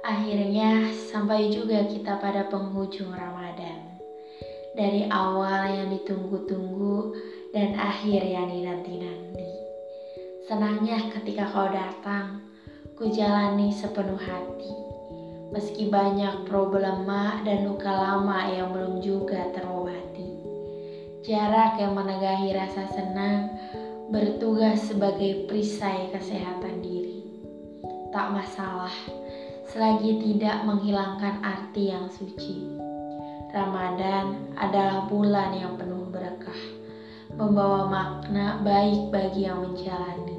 Akhirnya sampai juga kita pada penghujung Ramadan. Dari awal yang ditunggu-tunggu dan akhir yang dinanti-nanti. Senangnya ketika kau datang, ku jalani sepenuh hati. Meski banyak problema dan luka lama yang belum juga terobati. Jarak yang menegahi rasa senang bertugas sebagai perisai kesehatan diri. Tak masalah selagi tidak menghilangkan arti yang suci. Ramadan adalah bulan yang penuh berkah, membawa makna baik bagi yang menjalani.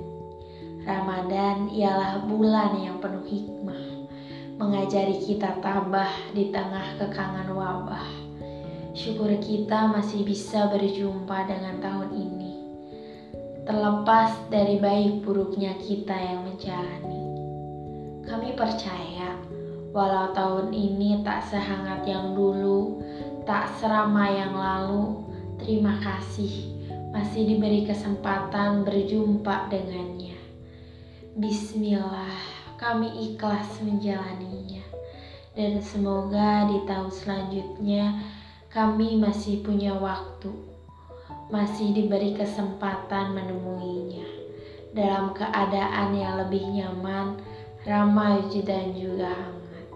Ramadan ialah bulan yang penuh hikmah, mengajari kita tabah di tengah kekangan wabah. Syukur kita masih bisa berjumpa dengan tahun ini, terlepas dari baik buruknya kita yang menjalani. Kami percaya, walau tahun ini tak sehangat yang dulu, tak seramai yang lalu, terima kasih masih diberi kesempatan berjumpa dengannya. Bismillah, kami ikhlas menjalaninya. Dan semoga di tahun selanjutnya kami masih punya waktu, masih diberi kesempatan menemuinya dalam keadaan yang lebih nyaman ramai dan juga hangat.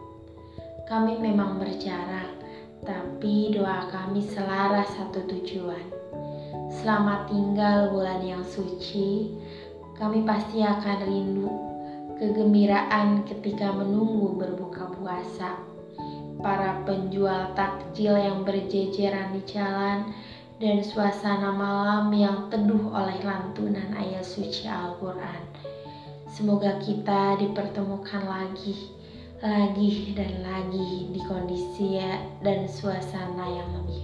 Kami memang berjarak, tapi doa kami selaras satu tujuan. Selamat tinggal bulan yang suci, kami pasti akan rindu kegembiraan ketika menunggu berbuka puasa. Para penjual takjil yang berjejeran di jalan dan suasana malam yang teduh oleh lantunan ayat suci Al-Quran Semoga kita dipertemukan lagi, lagi dan lagi di kondisi dan suasana yang lebih